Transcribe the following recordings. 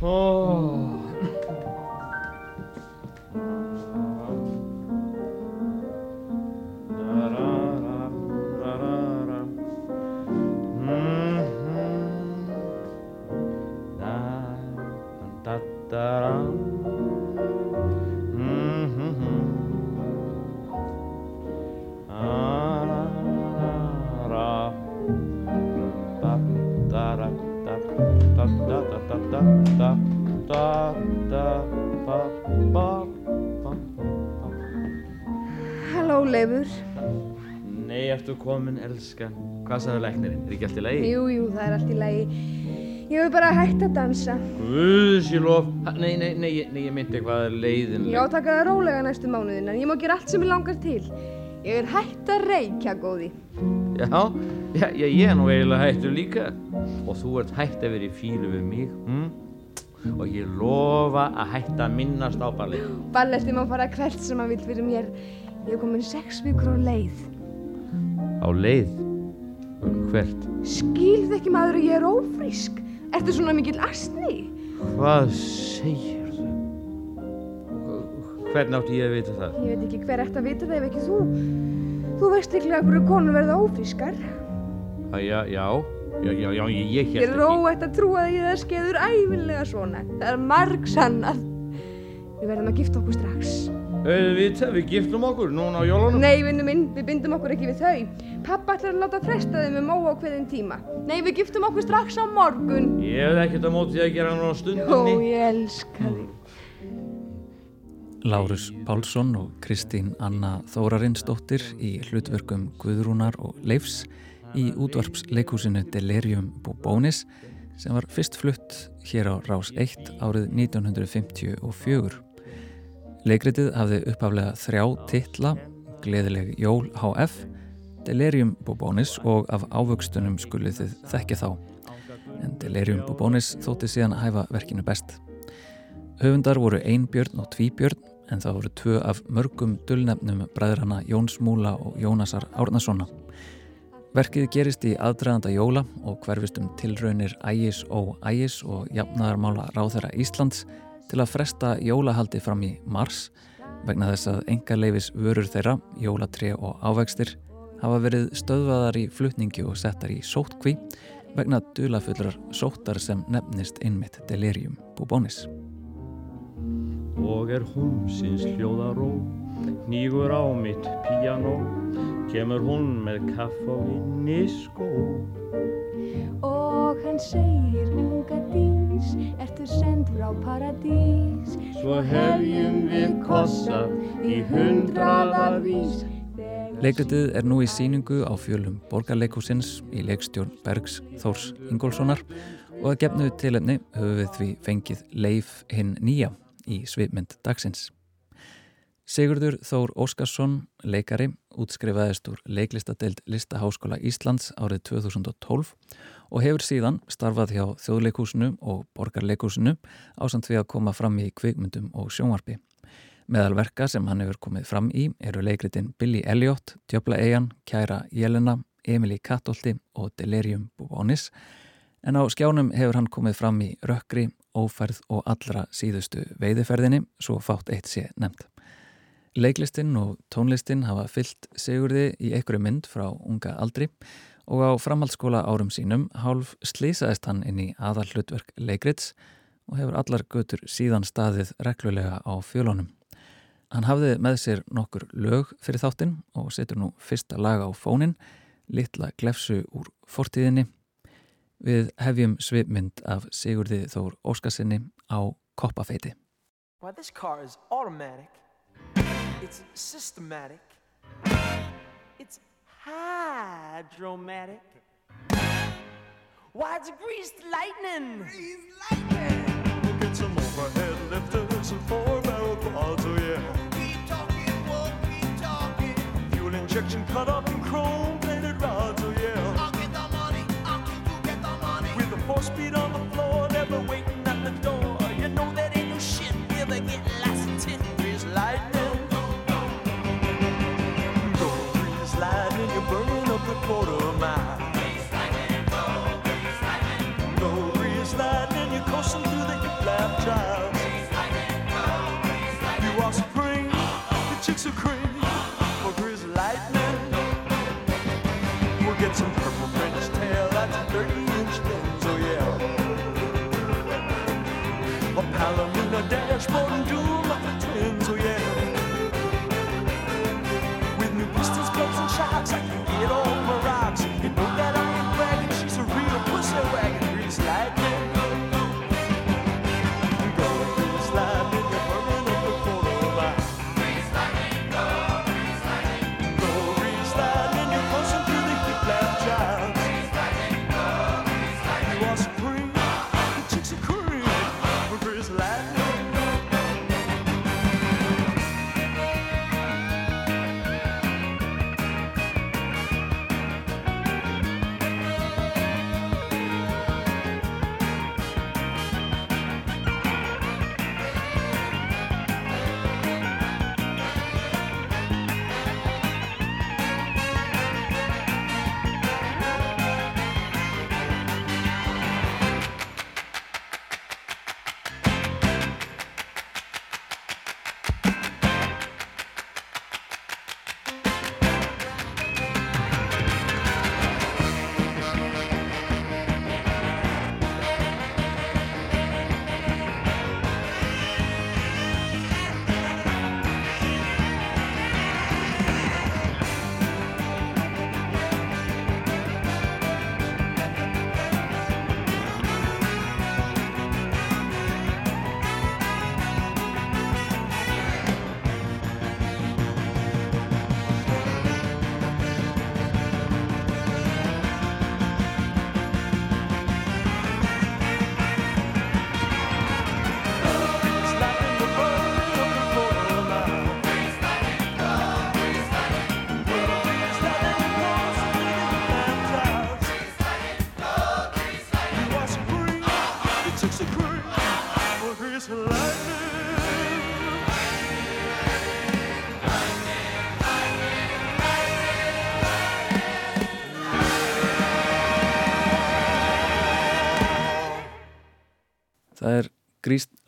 哦。Komin, elskan. Hvað sagði læknirinn? Er ekki allt í lagi? Jú, jú, það er allt í lagi. Ég hef bara hægt að dansa. Guðsílof. Nei, nei, nei, ég- nei, ég myndi eitthvað leiðinlega. Ég átaka það rólega næstu mánuðin, en ég má gera allt sem ég langar til. Ég er hægt að reykja, góði. Já, já, já, ég er nú eiginlega hættur líka. Og þú ert hætt að vera í fílu við mig, hm? Og ég lofa að hætta að minnast á ballið. Ballerti má fara hvert sem hann vil fyrir mér. Ég hef komin sex vikur á leið. Á leið? Hvert? Skilð ekki maður að ég er ófrísk? Ertu svona mikill astni? Hvað segir þú? Hvernig átti ég að vita það? Ég veit ekki hver ætti að vita það ef ekki þú. Þú veist líklega hverju konur verða ófrískar. Að, já, já, já, já, já, ég, ég Ég hélt er óætt að trúa að ég það skeður æfinlega svona. Það er marg sannað. Við verðum að gifta okkur strax. Auðvitað, við giftum okkur núna á jólunum. Nei, vinnu minn, við bindum okkur ekki við þau. Pappa ætlar að láta fresta þeim um óákveðin tíma. Nei, við giftum okkur strax á morgun. Ég hef ekkert á móti því að gera hann á Ó, stundinni. ég elska þig. Lárus Pálsson og Kristín Anna Þórarinsdóttir í hlutverkum Guðrúnar og Leifs í útvarpsleikúsinu Delirium Bobonis sem var fyrst flutt hér á Rás 1 árið 1954. Leikritið hafði upphaflega þrjá titla, Gleðileg Jól HF, Delirium Bobonis og af ávöxtunum skulið þið þekkja þá. En Delirium Bobonis þótti síðan að hæfa verkinu best. Höfundar voru Einbjörn og Tvíbjörn en það voru tvö af mörgum dullnefnum bræðrana Jóns Múla og Jónasar Árnasona. Verkið gerist í aðdraganda jóla og hverfist um tilraunir ægis og ægis og jafnaðarmála ráþæra Íslands til að fresta jólahaldi fram í mars vegna þess að enga leifis vörur þeirra, jólatri og ávextir hafa verið stöðvaðar í flutningi og settar í sótkví vegna dulafullar sóttar sem nefnist einmitt delirium bubónis. Og er húmsins hljóðaró, nýgur á mitt píanó, kemur hún með kaff og inn í skó. Og hann segir unga dís, ertu send frá paradís. Svo hefjum við kossa í hundraðavís. Leikritið er nú í síningu á fjölum borgarleikúsins í leikstjórn Bergs Þórs Ingólfssonar og að gefnu tilefni höfum við því fengið Leif hinn nýja í svipmynd dagsins. Sigurður Þór Óskarsson, leikari, útskrifaðist úr leiklistadeild Listaháskóla Íslands árið 2012 og hefur síðan starfað hjá þjóðleikúsinu og borgarleikúsinu ásand því að koma fram í kvikmyndum og sjónvarpi. Meðal verka sem hann hefur komið fram í eru leikritin Billy Elliot, Djöbla Eyjan, Kæra Jelena, Emily Kattolti og Delirium Bubonis en á skjánum hefur hann komið fram í rökkri, ófærð og allra síðustu veiðiferðinni svo fátt eitt sé nefnd. Leiklistinn og tónlistin hafa fyllt sigurði í einhverju mynd frá unga aldri og á framhaldsskóla árum sínum hálf slísaðist hann inn í aðal hlutverk leikrits og hefur allar götur síðan staðið reglulega á fjölunum. Hann hafði með sér nokkur lög fyrir þáttinn og setur nú fyrsta laga á fónin, litla glefsu úr fortíðinni. Við hefjum svipmynd af Sigurði Þór Óskarsinni á koppafeiti. Why, this car is automatic. It's systematic. It's hydromatic. Why, it's greased lightning. Greased lightning. We'll get some overhead lifters and four barrel quads, oh yeah. Keep talking, won't keep talking. Fuel injection cut up in chrome plated rods, oh yeah. I'll get the money. I'll keep you get the money. With the four speed on the floor, never waiting child. You are supreme, the chicks are cream for Grizz Lightning. We'll get some purple French tail, that's a 30 inch lens, oh yeah. A Palomino dashboard and doom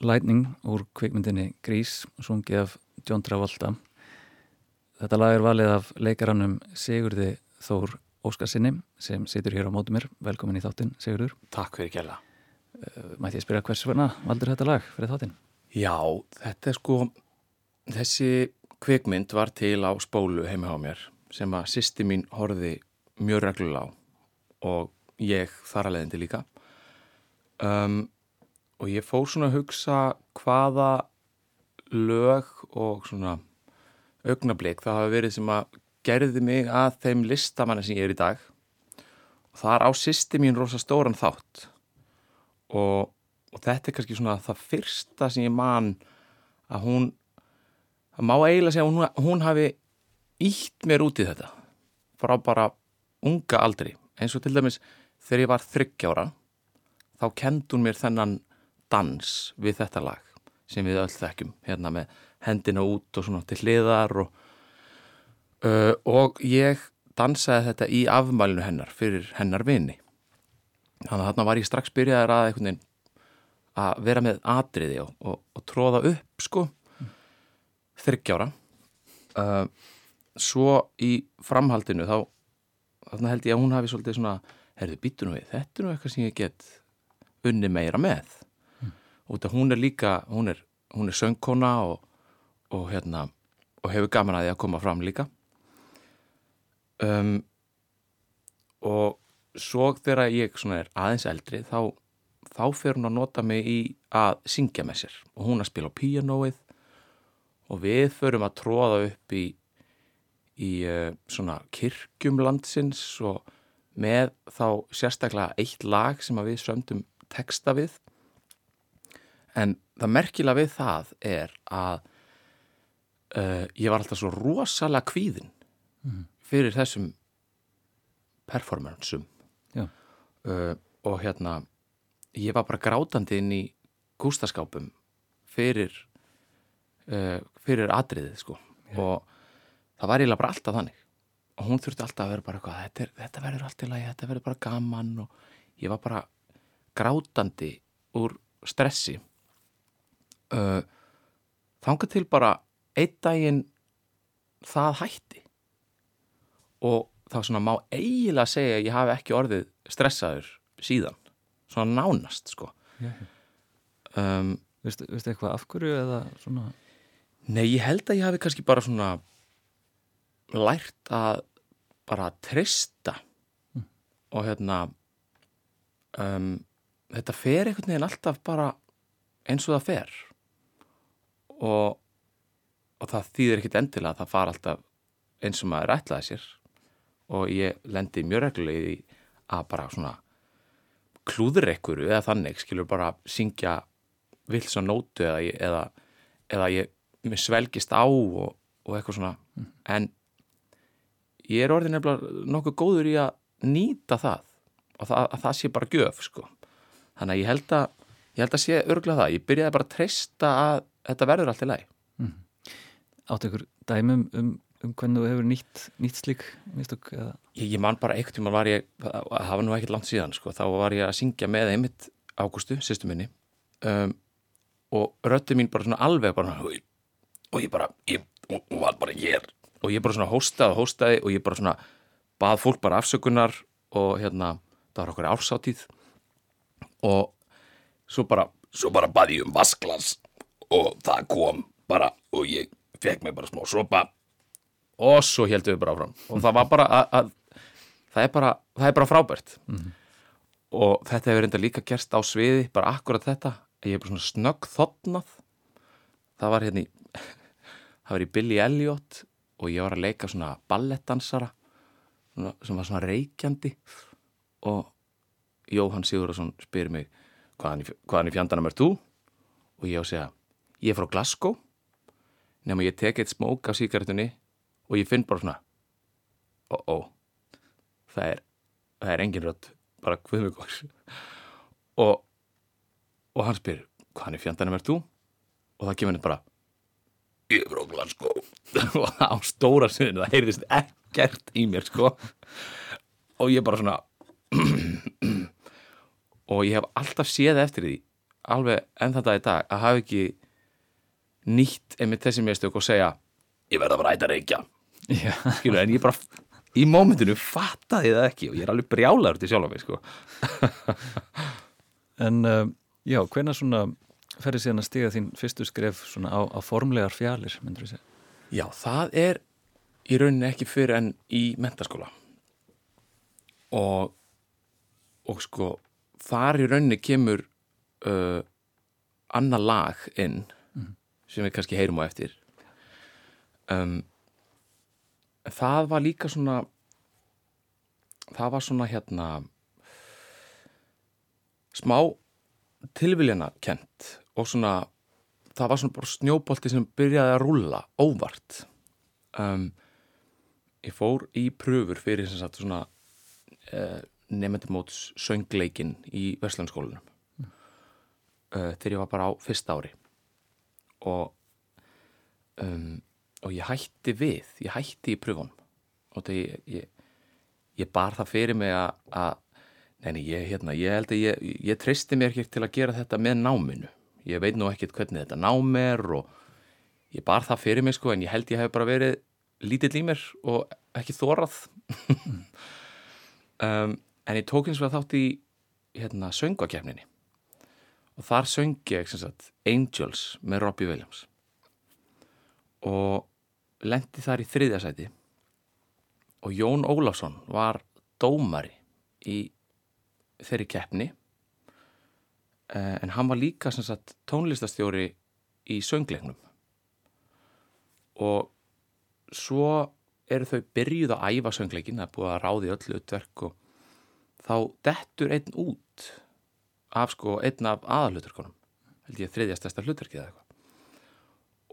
Lightning úr kvikmyndinni Grís, sungið af John Travolta. Þetta lag er valið af leikaranum Sigurði Þór Óskarsinni sem situr hér á móti mér. Velkomin í þáttinn, Sigurður. Takk fyrir kjalla. Mætti ég spyrja hvers vegna valdur þetta lag fyrir þáttinn? Já, þetta er sko, þessi kvikmynd var til á spólu heima á mér sem að sýsti mín horfði mjög reglulega á og ég þar að leiðindi líka. Um, og ég fór svona að hugsa hvaða lög og svona augnablík það hafa verið sem að gerði mig að þeim listamanni sem ég er í dag. Og þar á sýsti mín rosa stóran þátt. Og, og þetta er kannski svona það fyrsta sem ég man að hún það má eiginlega segja að hún, hún hafi ítt mér út í þetta frá bara unga aldri. Eins og til dæmis þegar ég var þryggjára þá kendi hún mér þennan dans við þetta lag sem við öll þekkjum hérna með hendina út og svona til hliðar og, uh, og ég dansaði þetta í afmælinu hennar fyrir hennar vini þannig að þarna var ég strax byrjaðar að veginn að vera með atriði og, og, og tróða upp sko þryggjára uh, svo í framhaldinu þá þarna held ég að hún hafi svolítið svona herðu býtu nú við, þetta er nú eitthvað sem ég get unni meira með mm. Út af hún er líka hún er, hún er söngkona og, og hérna og hefur gaman að því að koma fram líka. Um, og svo þegar ég er aðeins eldri þá, þá fer hún að nota mig í að syngja með sér. Og hún að spila á píanóið. Og við förum að tróða upp í, í uh, svona kirkjum landsins og með þá sérstaklega eitt lag sem við sömdum texta við en það merkilega við það er að uh, ég var alltaf svo rosalega kvíðin fyrir þessum performansum Já. uh, og hérna ég var bara grátandi inn í gústaskápum fyrir uh, fyrir atriðið sko. Og það var eiginlega bara alltaf þannig. Og hún þurfti alltaf að vera bara eitthvað þetta, þetta verður allt í lagi, þetta verður bara gaman. Og ég var bara grátandi úr stressi uh, þangað til bara einn daginn það hætti. Og þá svona má eiginlega segja að ég hafi ekki orðið stressaður síðan. Svona nánast sko. Um, Veistu, veistu eitthvað af hverju eða svona? Nei, ég held að ég hafi kannski bara svona lært að bara treysta. Og hérna um, þetta fer einhvern veginn alltaf bara eins og það fer og, og það þýðir ekkit endilega að það fara alltaf eins og maður ætlaði sér. Og ég lendi mjög reglulega í að bara svona klúður ekkuru eða þannig skilur bara syngja vils og nótu eða, ég- eða, eða ég svelgist á og, og eitthvað svona. En ég er orðin nefnilega nokkuð góður í að nýta það og það, að það sé bara gjöf sko. þannig að ég held að ég held að sé örgulega það, ég byrjaði bara að treysta að þetta verður allt í lagi. Áttu ykkur dæmum um, um hvernig þú hefur nýtt, nýtt slík mistök eða? Ég, ég man bara einhvern tíma var ég það var nú ekkert langt síðan sko, þá var ég að syngja með einmitt Ágústu, sýstu minni um, og röddi mín bara svona alveg bara og ég, bara, ég, hún var bara hér og ég bara svona hóstaði og hóstaði og ég bara svona bað fólk bara afsökunar og hérna, það var okkur ársátíð og svo bara, svo bara bað ég um vasklas og það kom bara og ég fekk mig bara smá sopa. Og svo heldum við bara áfram. Og það var bara að, að það, er bara, það er bara frábært. Og þetta hefur reynda líka gerst á sviði bara akkurat þetta ég hef bara svona snögg þotnað. Það var hérna í það var í Billy Elliot og ég var að leika svona ballettdansara svona, sem var svona reykjandi. Og Jóhann Sigurðarsson spyrir mig hvaðan í, hvaðan í fjandanum er þú? Og ég á að segja ég er frá Glasgow nema ég tek eitt smók af síkaretunni og ég finn bara svona ó, ó það er, það er engin rödd bara hvöðmugóks og og hann spyr, hvaðan í fjandanum er þú? og það kemur henni bara ég er frá Glasgow. Og á stóra sviðinu, það heyrðist ekkert í mér sko. Og ég bara svona og ég hef alltaf séð eftir því alveg enn þetta í dag að hafa ekki nýtt einmitt þessi mistök og segja ég verða að æta reykja. Já, skilur, en ég bara í mómentinu fattaði það ekki og ég er alveg brjálaður til sjálf mig sko. en uh, já, hvenær svona ferði síðan að stiga þín fyrstu skref svona á, á formlegar fjalir, myndur við segja? Já, það er í rauninni ekki fyrir en í mentaskóla og og sko þar í rauninni kemur uh, annað lag inn sem við kannski heyrum á eftir. Um, það var líka svona það var svona hérna smá tilviljana kent og svona það var svona bara snjóbolti sem byrjaði að rúlla óvart. Um, ég fór í pröfur fyrir sem sagt svona uh, nefndumóts söngleikin í Vestlandskólanum uh, þegar ég var bara á fyrsta ári og um, og ég hætti við ég hætti í pröfunum og það ég, ég, ég bar það fyrir mig að, að neini, ég, hérna, ég held að ég, ég treysti mér ekki til að gera þetta með náminu. Ég veit nú ekkert hvernig þetta nám er og ég bar það fyrir mig sko en ég held ég hef bara verið lítill í mér og ekki þórað um, en ég tók eins og þátt í hérna söngvakefninni og þar söng ég sagt Angels með Robbie Williams. Og lendi þar í þriðja sæti. Og Jón Ólafsson var dómari í þeirri keppni. Eh, en hann var líka sagt tónlistastjóri í söngleiknum. Og svo eru þau byrjuð að æfa söngleikin, það er búið að ráði öll utverk og þá dettur einn út af sko einn af aðalhuturkonum held ég þriðja stærsta hlutverkið eða eitthvað.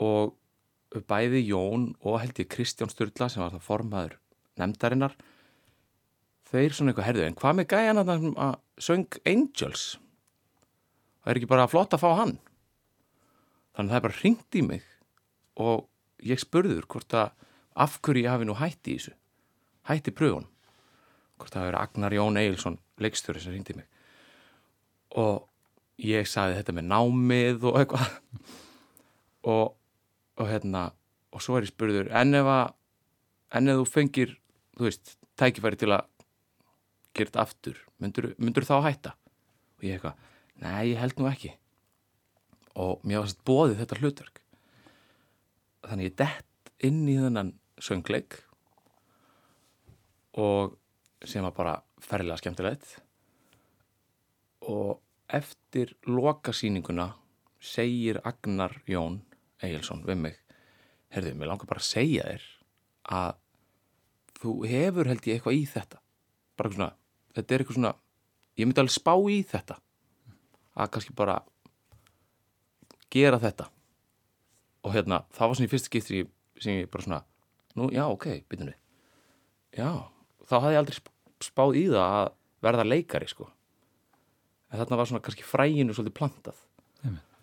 Og bæði Jón og held ég Kristján Sturla sem var það formaður nefndarinnar þeir svona eitthvað herðu en hvað með gæjan að það að söng Angels? Það er ekki bara flott að fá hann. Þannig að það er bara ringt í mig og ég spurður hvort að af hverju ég hafi nú hætti í þessu hætti pröfunum. Hvort það hafi verið Agnar Jón Eilsson leikstjóri sem ringdi mig og ég sagði þetta með námið og eitthvað. Og, og hérna og svo er ég spurður en ef að en ef þú fengir, þú veist tækifæri til að gera þetta aftur myndur, myndur þá hætta? Og ég eitthvað, nei ég held nú ekki. Og mér var sett bóðið þetta hlutverk. Þannig ég dett inn í þennan söngleik og sem var bara ferlega skemmtilegt. Og eftir lokasýninguna segir Agnar Jón Egilson við mig herðu, mér langar bara að segja þér að þú hefur held ég eitthvað í þetta. Bara eitthvað svona, þetta er eitthvað svona ég myndi alveg spá í þetta að kannski bara gera þetta. Og hérna, það var svona í fyrsta skiptir ég, sem ég bara svona, nú já, ok, byrjum við. Já, þá hafði ég aldrei sp- spáð í það að verða leikari sko en þarna var svona kannski fræginu svolítið plantað Einmitt.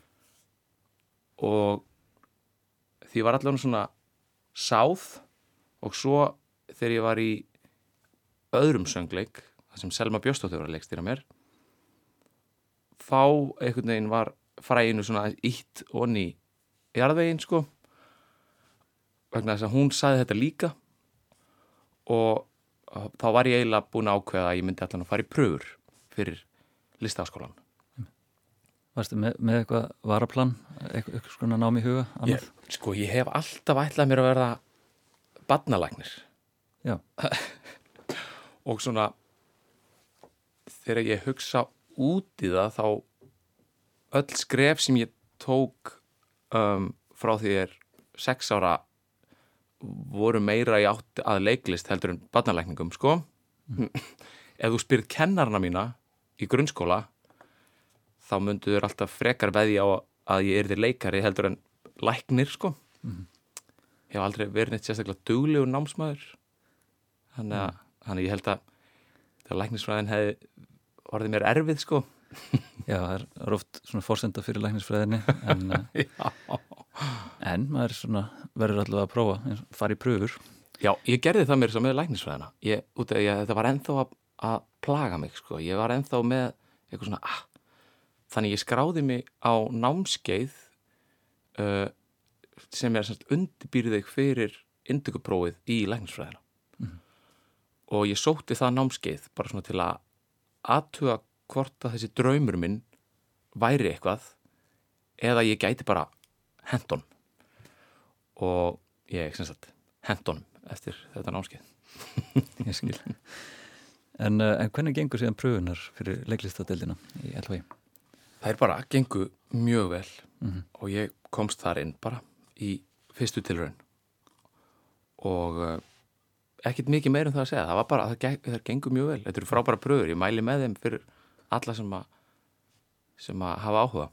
og því var allavega svona sáð og svo þegar ég var í öðrum söngleik þar sem Selma Björstóttir var að leikstýra mér þá einhvern veginn var fræginu svona ítt onni í jarðveginn sko vegna þess að hún saði þetta líka og þá var ég eiginlega búin að ákveða að ég myndi allan að fara í pröfur fyrir listaháskólan Varstu með, með eitthvað varaplan, eitthvað, svona nám í huga, ég, sko ég hef alltaf ætlað mér að verða badnalæknir Já. og svona þegar ég hugsa út í það þá öll skref sem ég tók um, frá því ég er sex ára voru meira í átt að leiklist heldur en badnalækningum sko. Ef þú spyrir kennarna mína í grunnskóla þá myndu þér alltaf frekar veði á að ég er leikari heldur en læknir sko. Ég hef aldrei verið neitt sérstaklega duglegur námsmaður. Þannig að, þannig að ég held að þegar læknisfræðin hefði orðið mér erfið sko. Já, það er, það oft svona fórsenda fyrir læknisfræðinni en, eh, en maður svona, verður allavega að prófa, fara í pröfur. Já, ég gerði það mér svo með læknisfræðina. Ég, út af því að þetta var ennþá að, að plaga mig sko, ég var ennþá með eitthvað svona, ah. Þannig ég skráði mig á námskeið uh, sem er þig fyrir indökuprófið í læknisfræðina. Og ég sótti það námskeið bara svona til að aðtuga hvort að þessi draumur minn væri eitthvað eða ég gæti bara hendon og ég sem sagt hendon eftir þetta námskeið. Ég skil. En, eh, en hvernig gengur síðan pröfunar fyrir leiklistadeildina í LHI? Það er bara, gengu mjög vel og ég komst þar inn bara í fyrstu tilraun. Og uh, ekkert mikið meir um það að segja, það var bara, það, geng, það gengur mjög vel, þetta eru frábæra pröfur, ég mæli með þeim fyrir alla sem að sem að hafa áhuga.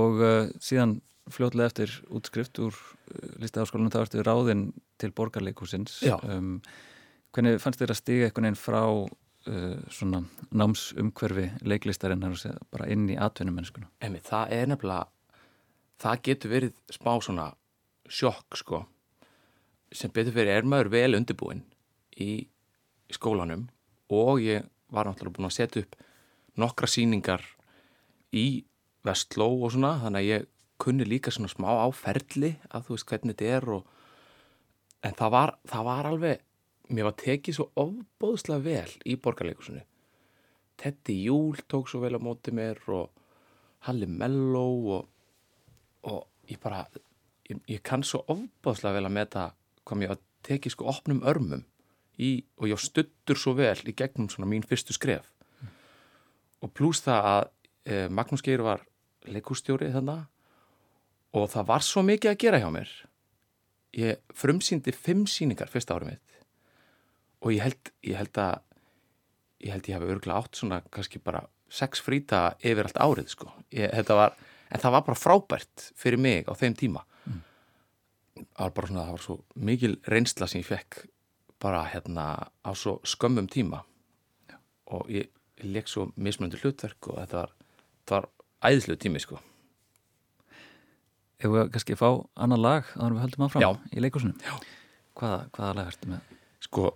Og uh, síðan fljótlega eftir útskrift úr uh, listaháskólanum þá ertu ráðinn til borgarleikusins. Já. Um, hvernig fannst þér að stiga einhvern veginn frá uh, svona námsumhverfi leiklistarinnar og bara inn í atvinnumennskuna? Emi, það er nefnilega það getur verið smá svona sjokk sko sem betur fyrir er maður vel undirbúinn í, skólanum og ég var náttúrulega búin að setja upp nokkra sýningar í Vestló og svona þannig að ég kunni líka svona smá áferli að þú veist hvernig þetta er og en það var, það var alveg mér var tekið svo ofbóðslega vel í borgarleikusinu Teddy Júl tók svo vel á móti mér og Halli Mello og, og ég bara ég, ég kann svo ofbóðslega vel að meta hvað mér var tekið sko opnum örmum í, og ég stuttur svo vel í gegnum svona mín fyrstu skref. Og pluss það að e, Magnús Geir var leikústjóri þannig og það var svo mikið að gera hjá mér. Ég frumsýndi fimm sýningar fyrsta árið mitt og ég held, ég held að ég held ég hafi örgulega átt svona kannski bara sex fríta yfir allt árið sko. ég, þetta var, en það var bara frábært fyrir mig á þeim tíma það var bara svona, það var svo mikil reynsla sem ég fekk bara hérna á svo skömmum tíma og ég, ég leik svo mismunandi hlutverk og þetta var, var æðislega tími sko Ef við kannski fá annan lag að við höldum áfram Já. í leikusunum? Já. Hvaða, hvaða lag ertu með? Sko,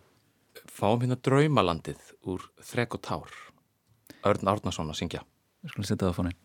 fáum hérna draumalandið úr Þrek og Tár Örn Árnason að syngja Við skulum setja það á fónin.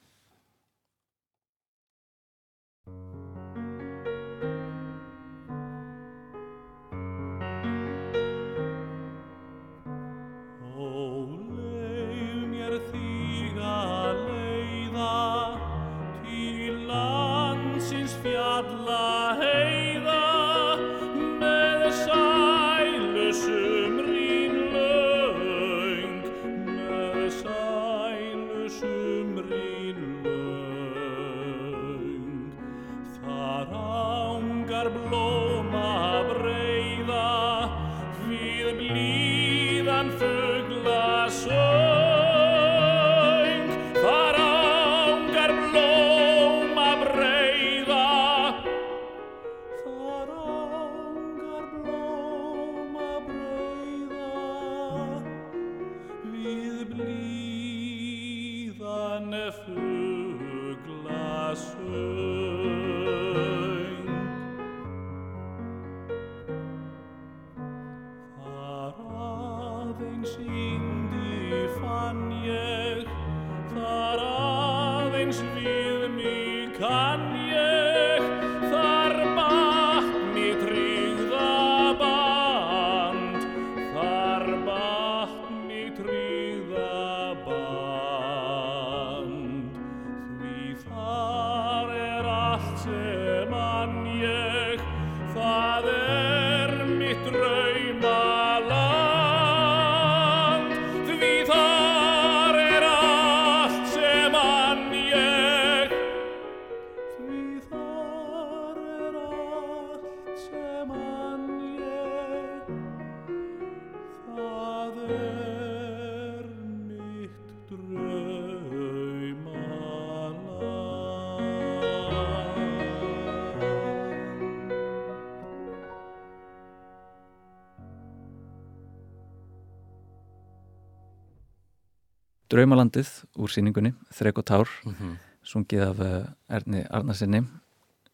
Draumalandið úr síningunni, Þrek og Tár, Mhm. sungið af uh, Erni Arnarsinni.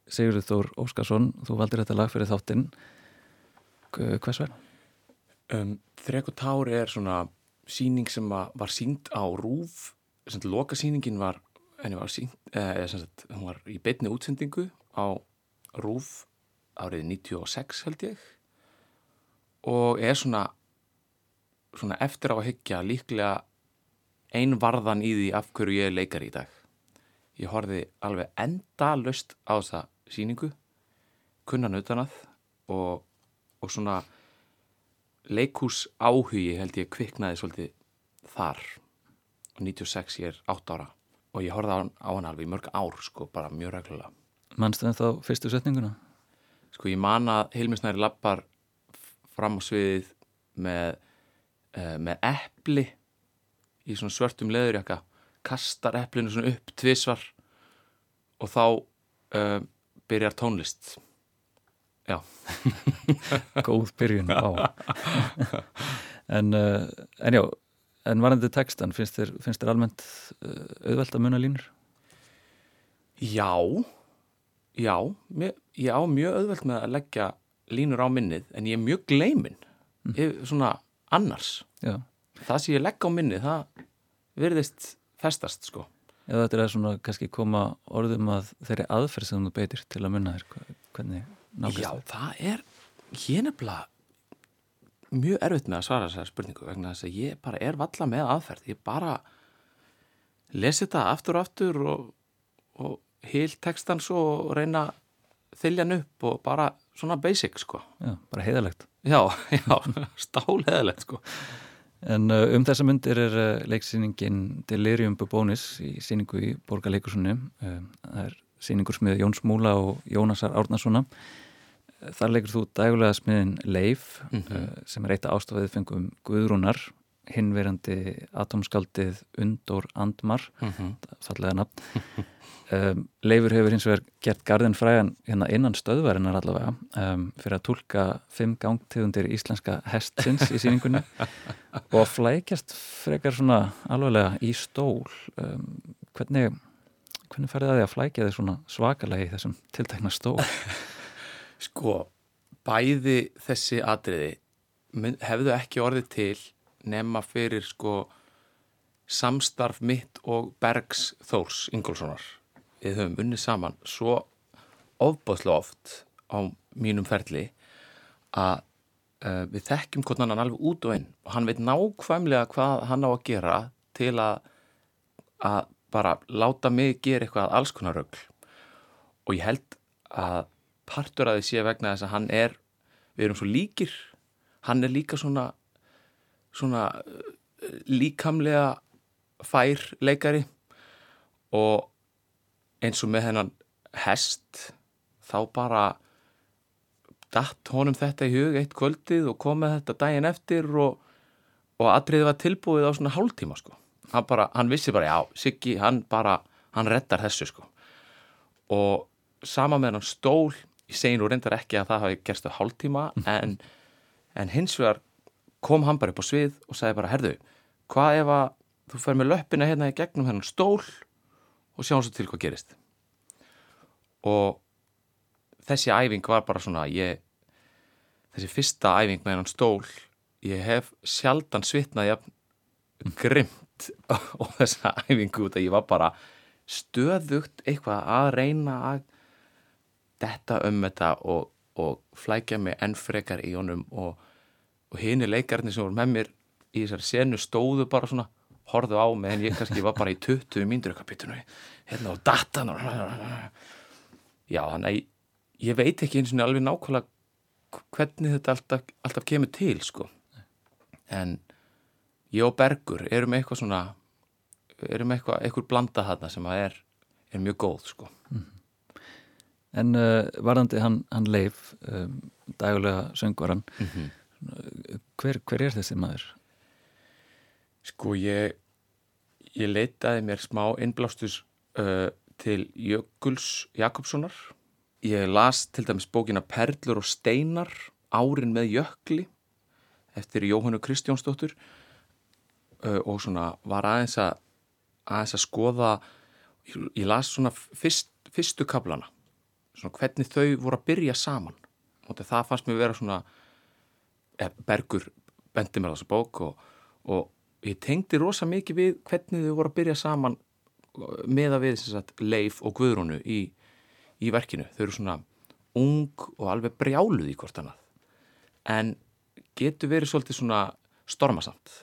Sigurður Þór Óskarsson, þú valdir þetta lag fyrir þáttinn. Hvers vegna? Um, Þrek og Tár er svona síning sem var sínd á rúf loka síningin var var sínd, eh, sagt, hún var í beinni útsendingu á rúf árið 96 held ég og er svona svona eftir á að hyggja líklega ein varðan í því af hverju ég leikari í dag. Ég horfði alveg endalaust á þessa síningu kunnan utanað og, og svona leikhús áhugi held ég kviknaði svolítið þar. Og 96 ég er 8 ára og ég horfði á, á hann alveg mörg ár sko, bara mjög reglulega. Manstu þetta á fyrstu setninguna? sko ég man að Hilmisnæri lappar fram á sviðið með, uh, með epli í svona svörtum leðurjakka kastar eplinu svona upp tvisvar og þá uh, byrjar tónlist já, Góð byrjun, en, uh, en já, en varandi textan, finnst þér, finnst þér almennt uh, auðvelt að muna línur? já já, mér, ég á mjög auðvelt með að leggja línur á minnið en ég er mjög gleimin mm. svona annars Já. Það sem ég legg á minnið, það virðist festast sko Eða þetta er svona kannski koma orðum að þeirri aðferð sem þú beitir til að munna þér, hvernig nákvæmst Já, það er, ég er nefnilega mjög erfitt með að svara þessari spurningu vegna þess að ég bara er valla með aðferð. Ég bara lesi þetta aftur og aftur og, og hil textan svo og reyna að þylja hann upp og bara svona basic sko. Já, bara heiðalegt. Já, já, stáleðilegt sko. En uh, um þessa myndir er uh, leiksýningin Delirium Bubonis í síningu í Borgarleikusunni. Uh, það er síningur smið Jóns Múla og Jónasar Árnarssona. Þar leikur þú dægulega smiðin Leif uh, sem er eitt af ástafið fengum Guðrúnar, hinverandi atomskaldið Undór Andmar, fallega nafn. Um, Leifur hefur hins vegar gert garðin frægan hérna innan stöðvarinnar allavega um, fyrir að tólka fimm gangtegundir íslenska hestsins í síningunni og flækjast frekar svona alveglega í stól. Um, hvernig, hvernig færði það því að flækja þið svona svakalega í þessum tiltekna stól? Sko, bæði þessi atriði hefðu ekki orðið til nema fyrir sko samstarf mitt og Bergs Þórs Ingólfssonar. Við höfum unnið saman svo ofbóðslega oft á mínum ferli að uh, við þekkjum hvort hann alveg út og inn. Og hann veit nákvæmlega hvað hann á að gera til að, að bara láta mig gera eitthvað alls konar rögl og ég held að partur að því sé vegna þess að hann er við erum svo líkir. Hann er líka svona svona uh, líkamlega fær leikari og eins og með hennan hest þá bara datt honum þetta í hug eitt kvöldið og kom með þetta daginn eftir og, og atriðið var tilbúið á svona hálftíma sko. Hann bara, hann vissi bara, já, Siggi, hann bara, hann reddar þessu sko. Og sama með hann stól, ég segi nú reyndar ekki að það hafi gerst á hálftíma, en, en hins vegar kom hann bara upp á svið og sagði bara, herðu, hvað ef að þú fer með löppina hérna í gegnum hennan stól og sjáum svo til hvað gerist. Og þessi æfing var bara svona ég, þessi fyrsta æfing með hennan stól ég hef sjaldan svitnað jafn grimt og þessa æfingu út að ég var bara stöðugt eitthvað að reyna að detta um þetta og, og flækja mig enn frekar í honum og, og hini leikarnir sem voru með mér í þessari senu stóðu bara svona horfðu á mig en ég kannski var bara í 20 mínútur byttunum hérna og datan og já þannig að ég, ég veit ekki eins og alveg nákvæmlega hvernig þetta alltaf, alltaf kemur til sko. En ég og Bergur erum eitthvað svona erum eitthvað, eitthvað blanda þarna sem að er, er mjög góð sko. En uh, varðandi hann, hann Leif, um, dægulega söngvaran, hver, hver er þessi maður? Sko ég ég leitaði mér smá innblástus uh, til Jökuls Jakobssonar. Ég las til dæmis bókina Perlur og Steinar árin með Jökli eftir Jóhannu Kristjónsdóttur uh, og svona var aðeins að aðeins að skoða ég, las svona fyrst, fyrstu kaplana svona hvernig þau voru að byrja saman. Og það fannst mér vera svona Bergur bendi mér á þessa bók og, og ég tengdi rosa mikið við hvernig þau voru að byrja saman með að við sagt, Leif og Guðrúnu í, í verkinu. Þau eru svona ung og alveg brjáluð í hvort annað en getur verið svolítið svona stormasamt.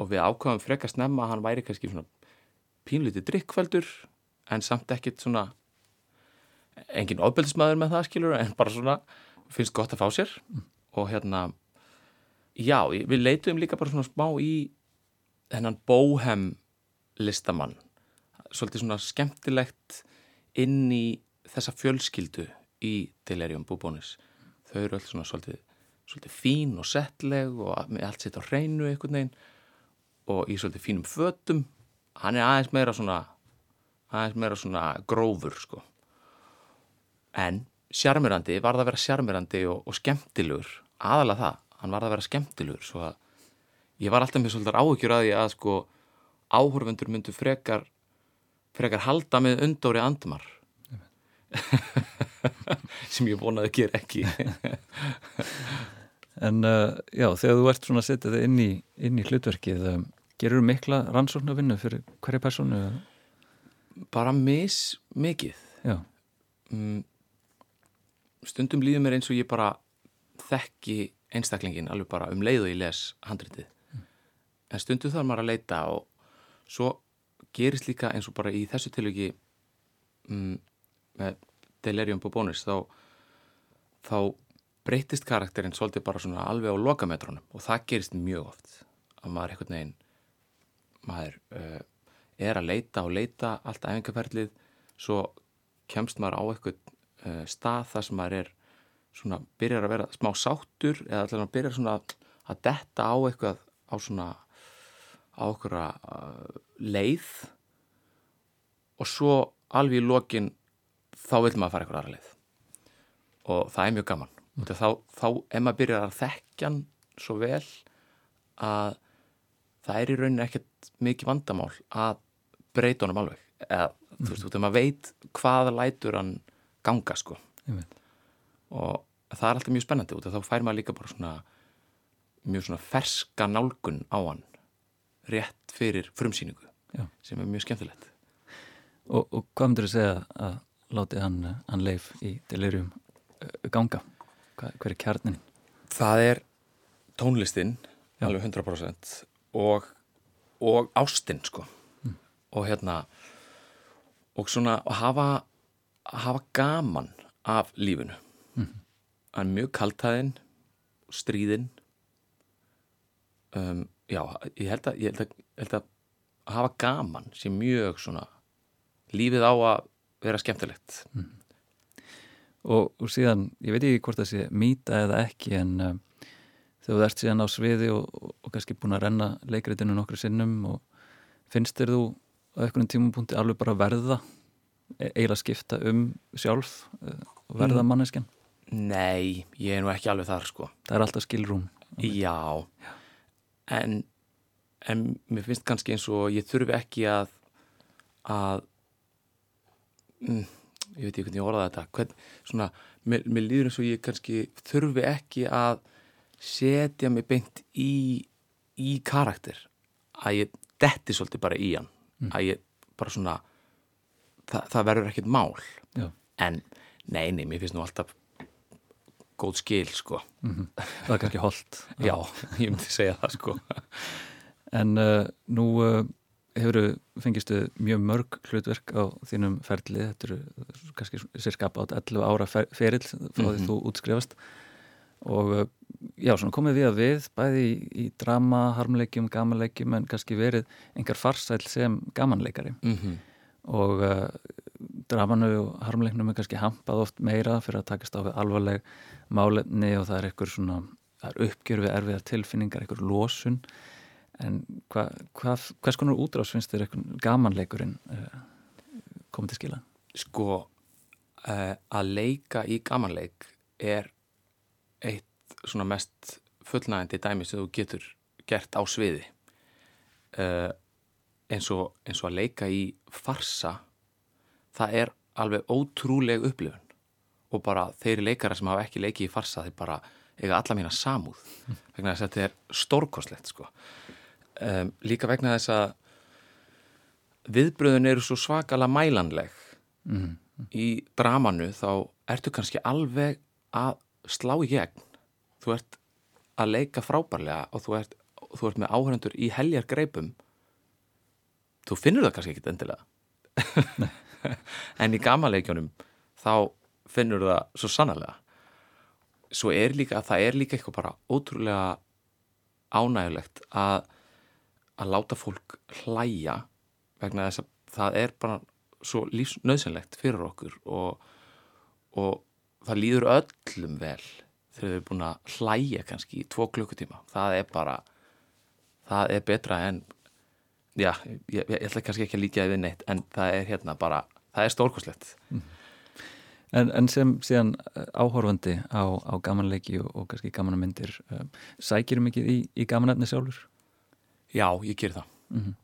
Og við ákvæðum frekast nefna að hann væri kannski svona pínlítið drikkveldur en samt ekkit svona engin ofbeldismæður með það skilur en bara svona finnst gott að fá sér og hérna já, við leitum líka bara svona smá í hennan bóhem listamann. Svolítið svona skemmtilegt inn í þessa fjölskyldu í Delirium Búbónis þau eru öll svona svolítið, svolítið fín og settleg og með allt sitt á hreinu einhvern veginn. Og í svolítið fínum fötum. Hann er aðeins meira svona aðeins meira svona grófur sko. En sjarmirandi var það að vera sjarmirandi og, og skemmtilegur aðalega það, hann var það að vera skemmtilegur svo að ég var alltaf með svolítið áhugjur að því að sko áhorfendur myndu frekar frekar halda með undóri andmar. Sem ég vonaði að gera ekki. En uh, já, þegar þú ert svona að setja það inn í, inn í hlutverkið, um, gerur mikla rannsóknarvinnu fyrir hverja personu? bara mis mikið. Já, mm, stundum líður mér eins og ég bara þekki einstaklingin alveg bara um leið og ég les handritið. En stundum þarf maður að leita og svo gerist líka eins og bara í þessu tilviki mm, með Delirium Bubónis þá, þá breytist karakterinn svolítið bara svona alveg á lokametrónum og það gerist mjög oft að maður einhvern veginn maður uh, er að leita og leita allt æfingarferðlið svo kemst maður á eitthvað stað þar sem maður er svona byrjar að vera smá sáttur eða maður byrjar svona að detta á eitthvað á svona á okkur uh, leið. Og svo alveg í lokin þá vil maður fara eitthvað aðra leið. Og það er mjög gaman. Mm. þá, þá ef maður byrjar að þekkja svo vel að það er í rauninni ekkert mikið vandamál að breyta honum alveg. Eða þú veist, þú veist, maður veit hvað lætur hann ganga sko og það er alltaf mjög spennandi út af þá fær maður líka bara svona mjög svona ferska nálgun á hann rétt fyrir frumsýningu Já. sem er mjög skemmtilegt og, og hvað myndur þú segja að láti hann, hann leif í delirium uh, ganga? Hvað, hver er kjarnin? Það er tónlistin Já. alveg 100% og, og ástin sko og hérna og svona að hafa, að hafa gaman af lífinu. Hann er mjög kaltæðin stríðin. Um, já, ég held að, ég held að, ég held að hafa gaman sé mjög svona lífið á að vera skemmtilegt. Og, og síðan, ég veit ekki hvort það sé mýta eða ekki en um, þegar þú ert síðan á sviði og, og, og kannski búin að renna leikritinu nokkru sinnum og finnst þér þú á einhvern tímupunkti alveg bara verða eiginlega skipta um sjálf uh, og verða Mm. manneskjan? Nei, ég er nú ekki alveg þar sko. Það er alltaf skilrún Já, En, en mér finnst kannski eins og ég þurfi ekki að að mm, ég veit ekki hvernig ég orða þetta. Hvern, svona, mér, mér líður eins og ég kannski þurfi ekki að setja mig beint í í karakter. Að ég detti svolítið bara í hann. Að ég bara svona það, það verður ekkert mál. Já. en nei, nei, mér finnst nú alltaf góð skil, sko. Það er kannski holdt Já, ég myndi segja það, sko. En uh, nú uh, hefur fengistu mjög mörg hlutverk á þínum ferli, þetta eru kannski cirka átt 11 ára fer ferill frá því Mhm. þú útskrifast. Og uh, já, svona komið við að við bæði í, í drama, harmleikjum, gamanleikjum en kannski verið engar farsæl sem gamanleikari. Mm -hmm. Og uh, dramanu og harmleiknum er kannski hampað oft meira fyrir að takast á við alvarleg málefni og það er eitthvað svona það er uppgjör við erfiðar tilfinningar, eitthvað losun en hva, hva, hvers konar útrás finnst þér eitthvað gamanleikurinn uh, komið til skila? Sko, uh, að leika í gamanleik er eitt svona mest fullnægandi dæmi sem þú getur gert á sviði uh, eins, og, eins og að leika í farsa það er alveg ótrúleg upplifun og bara þeir leikara sem hafa ekki leikið í farsa þeir bara eiga alla mína samúð vegna þess að þetta er stórkostlegt sko. um, líka vegna þess að viðbröðun eru svo svakalega mælanleg Mm. í dramanu þá ertu kannski alveg að slá í gegn þú ert að leika frábærlega og þú ert, þú ert með áhörendur í heljar greipum þú finnur það kannski ekkit endilega. En í gamanleikjunum þá finnur það svo sannarlega. Svo er líka að það er líka eitthvað bara ótrúlega ánægulegt að að láta fólk hlæja vegna þess að það er bara svo lífsnöðsynlegt fyrir okkur og, og það líður öllum vel þegar við erum búin að hlæja kannski í tvo klukkutíma. Það er bara það er betra en já, ég, ég, ætla kannski ekki að líka við neitt en það er hérna bara, það er stórkoslegt En, en sem síðan uh, áhorfandi á, á gamanleiki og, og kannski gamanamyndir uh, sækir mikið í, í gamanefni sjálfur? já, ég ger það. Mhm.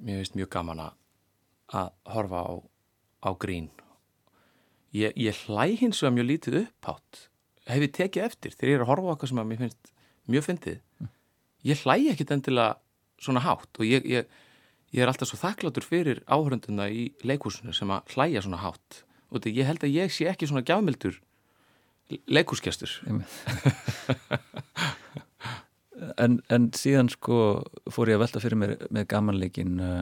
mér finnst mjög gaman að að horfa á, á grín. Ég, ég hlæ hins vegar mjög lítið upphátt. Hef ég tekið eftir þegar ég er að horfa á eitthvað sem að mér finnst mjög fyndið? Ég hlæ ekkit endilega svona hátt og ég, ég, ég er alltaf svo þakklátur fyrir áhörunduna í leikúsinu sem að hlæja svona hátt. Og þetta ég held að ég sé ekki svona gjafmildur leikúsgestur En, en síðan sko fór ég að velta fyrir mér með gamanleikin uh,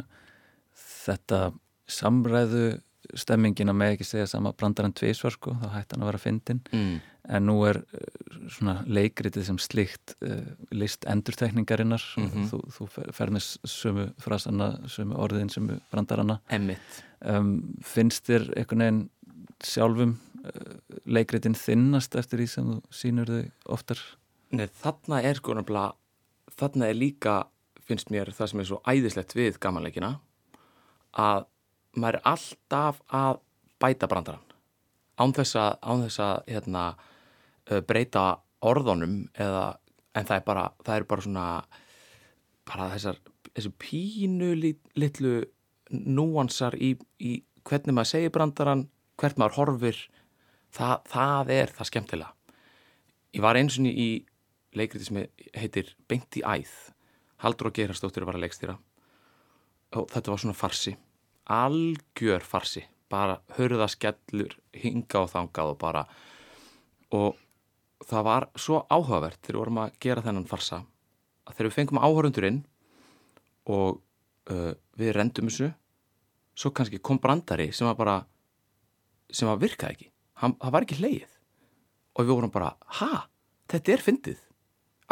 þetta samræðu stemmingin að með ekki segja sama brandarann tvísvar sko, þá hætti hann að vera fyndin mm. En nú er uh, svona leikritið sem slikt uh, list endurtekningarinnar Mhm. þú, þú fer- með sömu frasana, sömu orðin, sömu brandaranna um, finnst þér einhvern veginn sjálfum uh, leikritin þinnast eftir því sem þú sýnur þau oftar Nei, þarna er sko nefnilega, þarna er líka, finnst mér það sem er svo æðislegt við gamanleikina, að maður er alltaf að bæta brandarann. Án þess að, án þess að hérna, breyta orðunum eða, en það er bara, það er bara svona, bara þessar, þessu pínu lit- litlu núansar í, í hvernig maður segir brandarann, hvert maður horfir, það, það er það skemmtilega. Ég var eins og í leikriti sem heitir Beint í æð. Haldur og Geirastóttir var að leikstýra. Og þetta var svona farsi. Algjör farsi. Bara hörðaskellur, hinga og þangað og bara... Og það var svo áhugavert þegar við vorum að gera þennan farsa að þegar við fengum áhörundur inn og uh, við rendum þessu svo kannski kom brandari sem var bara sem var virkaði ekki. Hann, það var ekki hleið og við vorum bara, ha, þetta er fyndið.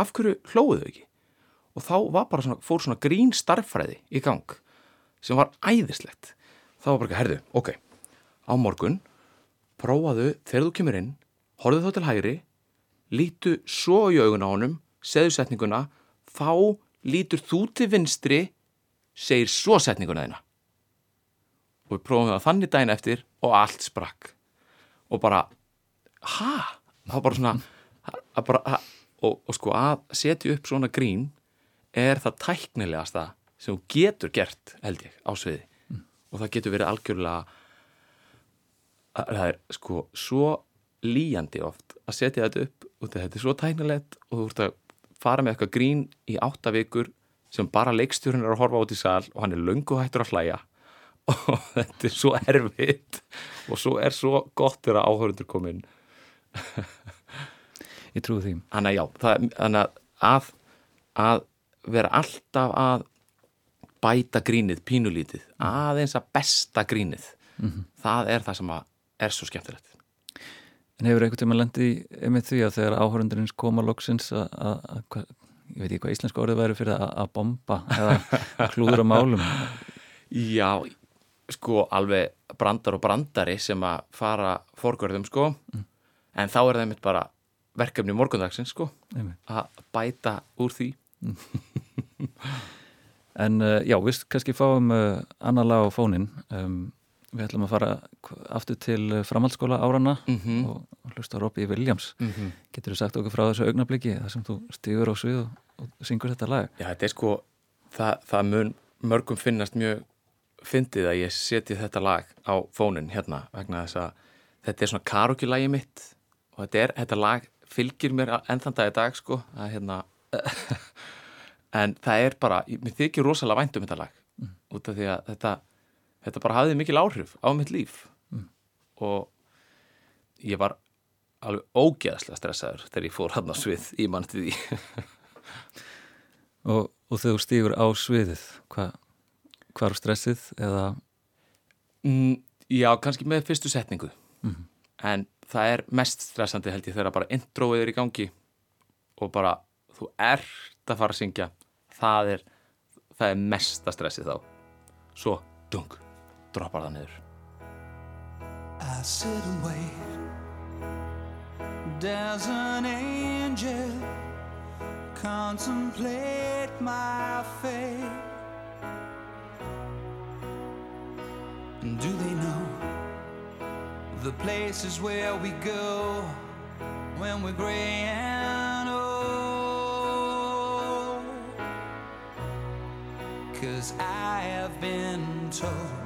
Af hverju hlóðu þau ekki? Og þá var bara svona, fór svona grín starffræði í gang sem var æðislegt. Þá var bara ekki, herðu, ok. Á morgun prófaðu þegar þú kemur inn horfðu þá til hægri lítu svo í augun á honum segðu setninguna þá lítur þú til vinstri segir svo setninguna þína. Og við prófum það þannig daginn eftir og allt sprakk. Og bara ha? það var bara svona að bara, að, og, og sko að setja upp svona grín er það tæknilegasta sem þú getur gert held ég á sviði. Og það getur verið algjörlega að það er sko svo líjandi oft að setja þetta upp og þetta er svo tæknilegt og þú ert að fara með eitthvað grín í átta vikur sem bara leikstjórinn er að horfa út í sal og hann er löngu hættur að hlæja. Og þetta er svo erfitt og svo er svo gott þegar áhörundur komin Ég trúi því. Þannig að já, það, þannig að, að vera alltaf að bæta grínið, pínulítið aðeins að besta grínið. Það er það sem er svo skemmtilegt En hefur einhvern tíma lendi einmitt því að þegar áhörundurins koma loksins að, ég veit ekki hvað íslenska orðið væri fyrir að, bomba eða klúður á málum. Já, sko alveg brandar og brandari sem að fara fórgörðum sko en þá er það mitt bara verkefni morgundagsins sko Einmitt. að bæta úr því En uh, já, við kannski fáum uh, annar lag á fónin. Um, við ætlum að fara aftur til uh, framhaldsskóla árana Mhm. og, og hlusta á Robbie Williams. mm -hmm. Getur þú sagt okkur frá þessu augnabliki þar sem þú stígur á svið og, og syngur þetta lag? Já, þetta er sko það, það mun mörgum finnast mjög fyndið að ég setji þetta lag á fónin hérna vegna þess að þetta er svona karaoke-lagi mitt og þetta, er, þetta lag fylgir mér enn þann dag í dag sko að hérna en það er bara, mér þykir rosalega vænt um þetta lag út af því að þetta þetta bara hafði mikil áhrif á mitt líf. Og ég var alveg ógeðslega stressaður þegar ég fór hann á svið í mann til því. Og, og þegar þú stígur á sviðið, hvað hva er stressið eða? Mm, já, kannski með fyrstu setningu. En það er mest stressandi held ég þegar bara introið er í gangi og bara þú ert að fara að syngja. Það er, það er mesta stressið þá. Svo, dung, droppar það niður I sit and wait. Does an angel contemplate my fate? And do they know the places where we go when we're gray and old? Cause I have been told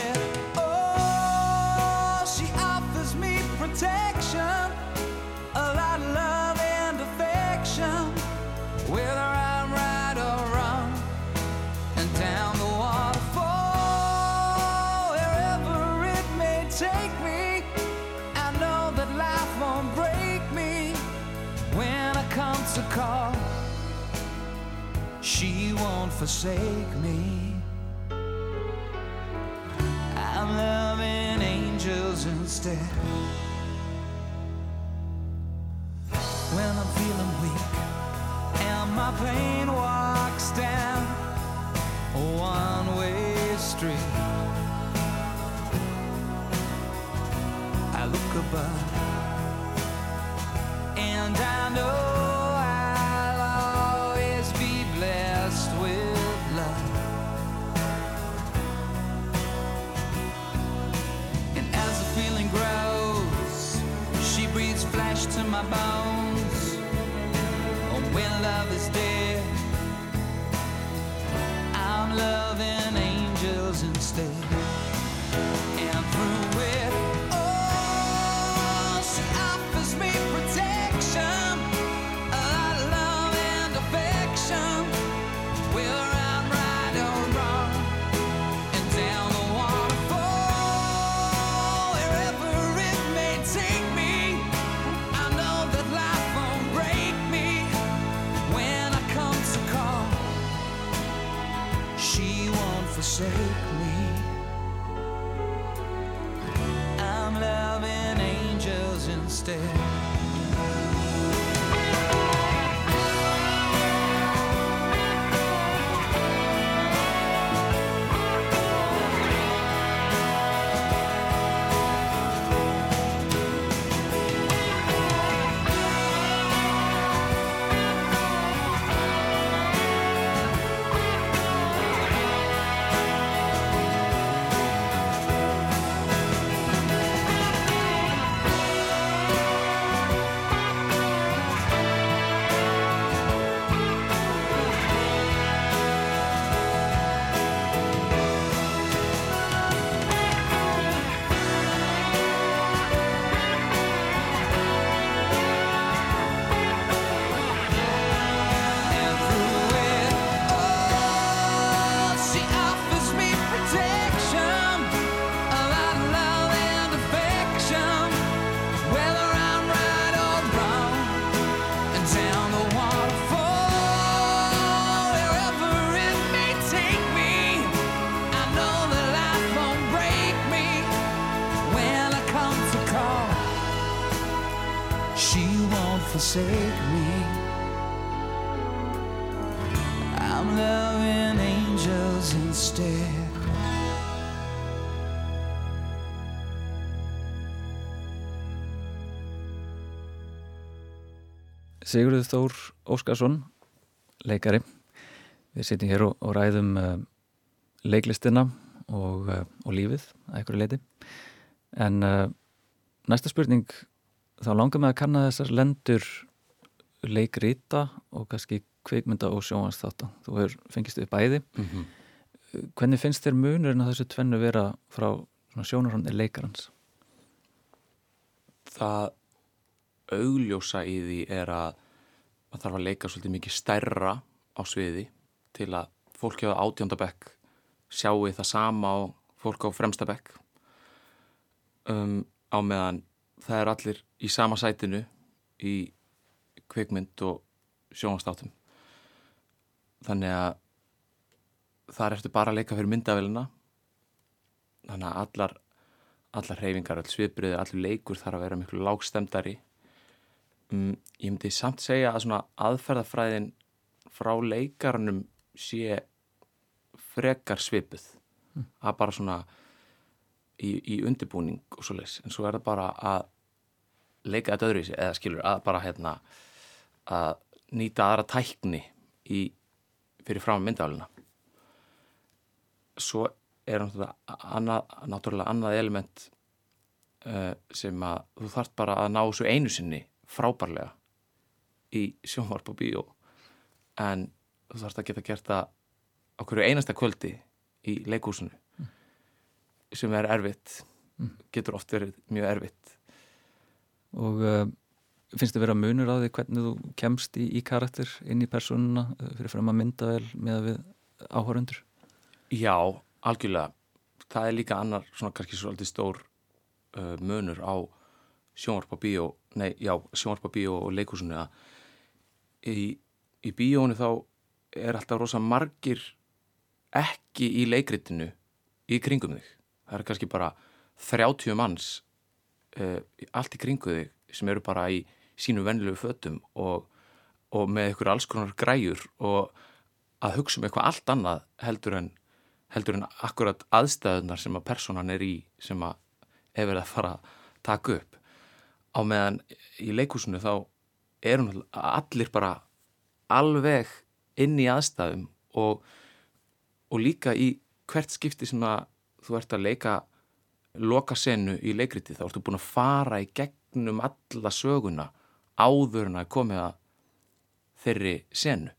Come call. She won't forsake me. I'm loving angels instead. When I'm feeling weak and my pain walks down a one way street, I look above and I know Sigurður Þór Óskarsson, leikari. Við sitjum hér og, og ræðum uh, leiklistina og, uh, og lífið að einhverju leiti. En uh, næsta spurning, þá langar mig að kanna þessar lendur leikrita og kannski kvikmynda og sjónvansþáta. Þú hefur fengist við bæði. Mhm. Hvernig finnst þér munurinn að þessu tvennu vera frá sjónarhóndi leikarans? Það augljósa í því er að maður þarf að leika svolítið mikið stærra á sviði til að fólk hjá átjóndabekk sjáu það sama á fólk á fremstabekk um, á meðan það er allir í sama sætinu í kvikmynd og sjónvastáttum þannig að þar ertu bara að leika fyrir myndavélina þannig að allar allar hreyfingar, all svipriði, allur leikur þarf að vera miklu lágstemdari um, ég myndi samt segja að svona aðferðafræðin frá leikarnum sé frekar svipuð. Að bara svona í, í undirbúning og svo leys en svo er það bara að leika þetta öðru í sig eða skilur að bara hérna að nýta aðra tækni í, fyrir fram myndaflina svo er náttúrulega annað, element uh, sem að þú þarft bara að ná svo einu sinni frábærlega í sjónvarp og bíó en þú þarft að geta gert það á hverju einasta kvöldi í leikúsinu sem er erfitt getur oft verið mjög erfitt Og uh, finnst þið vera munur á því hvernig þú kemst í, í karakter inn í persónuna uh, fyrir fram að mynda vel með við áhörundur? Já, algjörlega það er líka annar svona kannski svolítið stór uh, munur á sjónvarpa bíó nei, já, sjónvarpa bíó og leikúsinu að í, í bíónu þá er alltaf rosa margir ekki í leikritinu í kringum þig. Það er kannski bara 30 manns uh, allt í kringu þig sem eru bara í sínu venlulegu fötum og, og með ykkur alls konar græjur og að hugsa um eitthvað allt annað heldur en heldur en akkurat aðstæðunar sem að personan er í sem að er verið að fara að taka upp á meðan í leikúsinu þá er hún allir bara alveg inn í aðstæðum og, og líka í hvert skipti sem að þú ert að leika loka senu í leikriti þá ertu búin að fara í gegnum alla söguna áður en að komið að þeirri senu.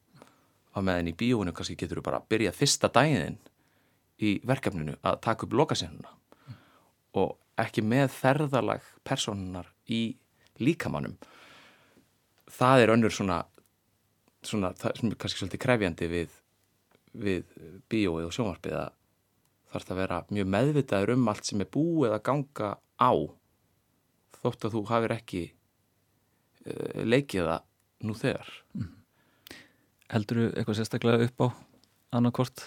Á meðan í bíóinu kannski getur þú bara að byrja fyrsta daginn í verkefninu að taka upp lokasenuna. Og ekki með ferðalag personunar í líkamannum það er önnur svona, svona það sem er kannski svolítið krefjandi við, við bíóið og sjónvarpið að þarf það að vera mjög meðvitaður um allt sem er búið að ganga á þótt að þú hafir ekki uh, leikið það nú þegar. Heldur þú eitthvað sérstaklega upp á annarkort?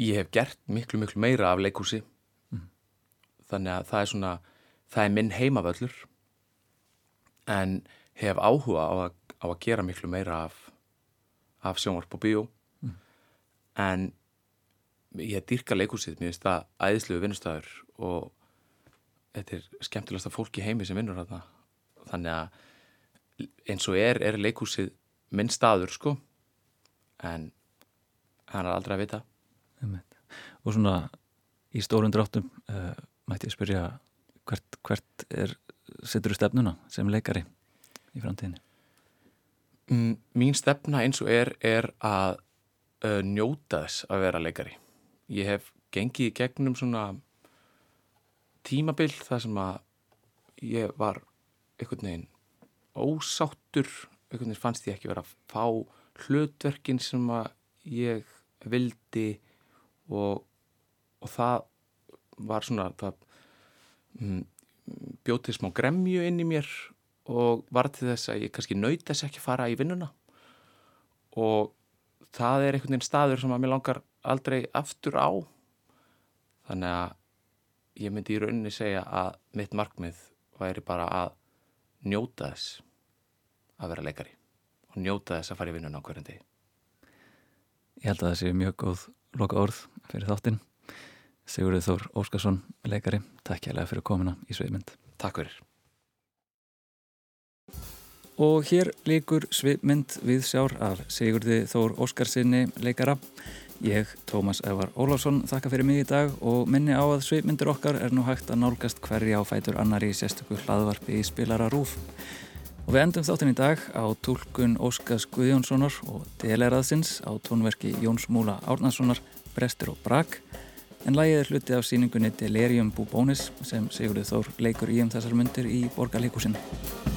Ég hef gert miklu, miklu meira af leikúsi þannig að það er svona það er minn heimavöllur en hef áhuga á að, á að gera miklu meira af, af sjónvarp og bíó. En ég dýrka leikúsið, mér finnst það æðislegu vinnustæður og þetta er skemmtilegasta fólk í heimi sem vinnur þarna. Þannig að eins og er, er leikúsið minn staður sko. En hann er aldrei að vita. Og svona í stórum dráttum uh, mætti ég spyrja hvert, hvert er, setur stefnuna sem leikari í framtíðinni? Mm, Mín stefna eins og er er að uh, njóta þess að vera leikari. Ég hef gengið í gegnum svona tímabil þar sem að ég var einhvern veginn ósáttur, einhvern veginn fannst ég ekki vera að fá hlutverkin sem að ég vildi og, og það var svona það mm, bjóð til smá gremju inn í mér og var til þess að ég kannski naut þess ekki fara í vinnuna. Og það er einhvern veginn staður sem að mér langar aldrei aftur á. Þannig að ég myndi í rauninni segja að mitt markmið væri bara að njóta þess að vera leikari og njóta þess að fara í vinnuna á hverjum degi. Ég held að það sé mjög góð loka orð fyrir þáttinn. Sigurður Þór Óskarsson, leikari, takk hérlega fyrir komuna í Sveimund. Takk fyrir Og hér líkur Sveimund við sjár af Sigurði Þór Óskarsinni leikara. Ég, Tómas Evar Ólafsson, þakka fyrir mig í dag og minni á að Sveimyndur okkar er nú hægt að nálgast hverja á fætur annari í sérstöku hlaðvarpi í spilara rúf. Og við endum þáttinn í dag á tólkun Óskars Guðjónssonar og deleraðsins á tónverki Jóns Múla Árnarssonar, Brestur og Brak en lagið er hluti af síningunni Delerium Bubónis sem Sigurður Þór leikur í um þessar myndir í Borgarleikusinu.